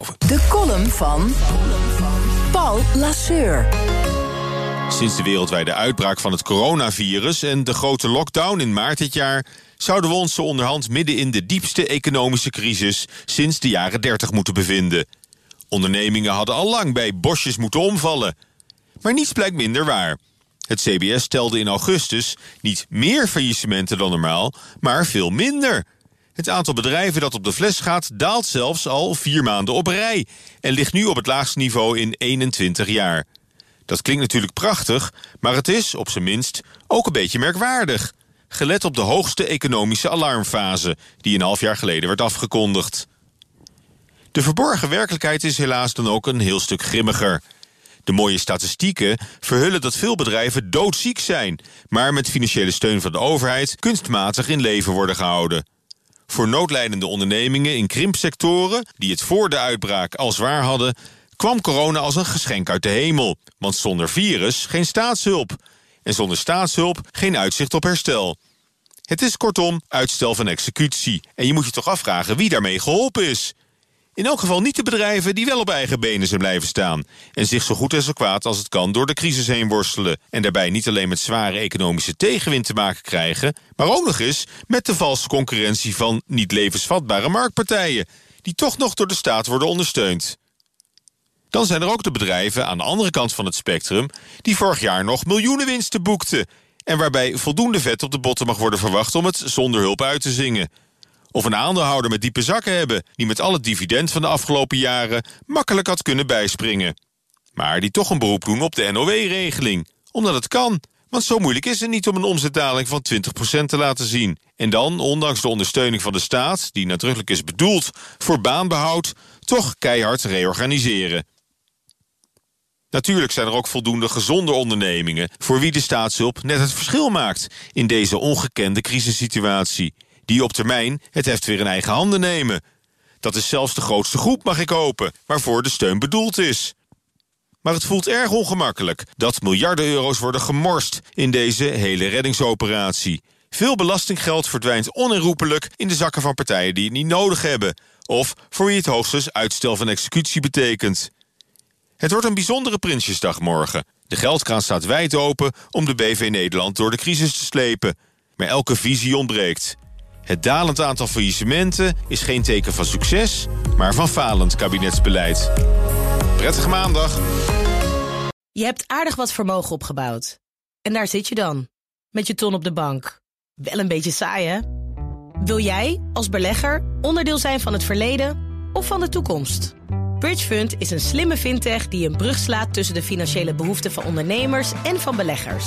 De column van Paul Lasseur. Sinds de wereldwijde uitbraak van het coronavirus en de grote lockdown in maart dit jaar zouden we ons zo onderhand midden in de diepste economische crisis sinds de jaren 30 moeten bevinden. Ondernemingen hadden al lang bij bosjes moeten omvallen. Maar niets blijkt minder waar. Het CBS telde in augustus niet meer faillissementen dan normaal, maar veel minder. Het aantal bedrijven dat op de fles gaat daalt zelfs al vier maanden op rij en ligt nu op het laagste niveau in 21 jaar. Dat klinkt natuurlijk prachtig, maar het is, op zijn minst, ook een beetje merkwaardig. Gelet op de hoogste economische alarmfase, die een half jaar geleden werd afgekondigd. De verborgen werkelijkheid is helaas dan ook een heel stuk grimmiger. De mooie statistieken verhullen dat veel bedrijven doodziek zijn, maar met financiële steun van de overheid kunstmatig in leven worden gehouden. Voor noodlijdende ondernemingen in krimpsectoren, die het voor de uitbraak al zwaar hadden, kwam corona als een geschenk uit de hemel. Want zonder virus geen staatshulp. En zonder staatshulp geen uitzicht op herstel. Het is kortom uitstel van executie. En je moet je toch afvragen wie daarmee geholpen is. In elk geval niet de bedrijven die wel op eigen benen zijn blijven staan... en zich zo goed en zo kwaad als het kan door de crisis heen worstelen... en daarbij niet alleen met zware economische tegenwind te maken krijgen... maar ook nog eens met de valse concurrentie van niet levensvatbare marktpartijen... die toch nog door de staat worden ondersteund. Dan zijn er ook de bedrijven aan de andere kant van het spectrum... die vorig jaar nog miljoenen winsten boekten... en waarbij voldoende vet op de botten mag worden verwacht om het zonder hulp uit te zingen... Of een aandeelhouder met diepe zakken hebben... die met al het dividend van de afgelopen jaren makkelijk had kunnen bijspringen. Maar die toch een beroep doen op de NOW-regeling. Omdat het kan. Want zo moeilijk is het niet om een omzetdaling van 20% te laten zien. En dan, ondanks de ondersteuning van de staat... die nadrukkelijk is bedoeld voor baanbehoud... toch keihard reorganiseren. Natuurlijk zijn er ook voldoende gezonde ondernemingen... voor wie de staatshulp net het verschil maakt... in deze ongekende crisissituatie die op termijn het heft weer in eigen handen nemen. Dat is zelfs de grootste groep, mag ik hopen, waarvoor de steun bedoeld is. Maar het voelt erg ongemakkelijk dat miljarden euro's worden gemorst in deze hele reddingsoperatie. Veel belastinggeld verdwijnt onherroepelijk in de zakken van partijen die het niet nodig hebben, of voor wie het hoogstens uitstel van executie betekent. Het wordt een bijzondere Prinsjesdag morgen. De geldkraan staat wijd open om de BV Nederland door de crisis te slepen. Maar elke visie ontbreekt. Het dalend aantal faillissementen is geen teken van succes, maar van falend kabinetsbeleid. Prettige maandag. Je hebt aardig wat vermogen opgebouwd. En daar zit je dan, met je ton op de bank. Wel een beetje saai, hè? Wil jij, als belegger, onderdeel zijn van het verleden of van de toekomst? Bridgefund is een slimme fintech die een brug slaat tussen de financiële behoeften van ondernemers en van beleggers.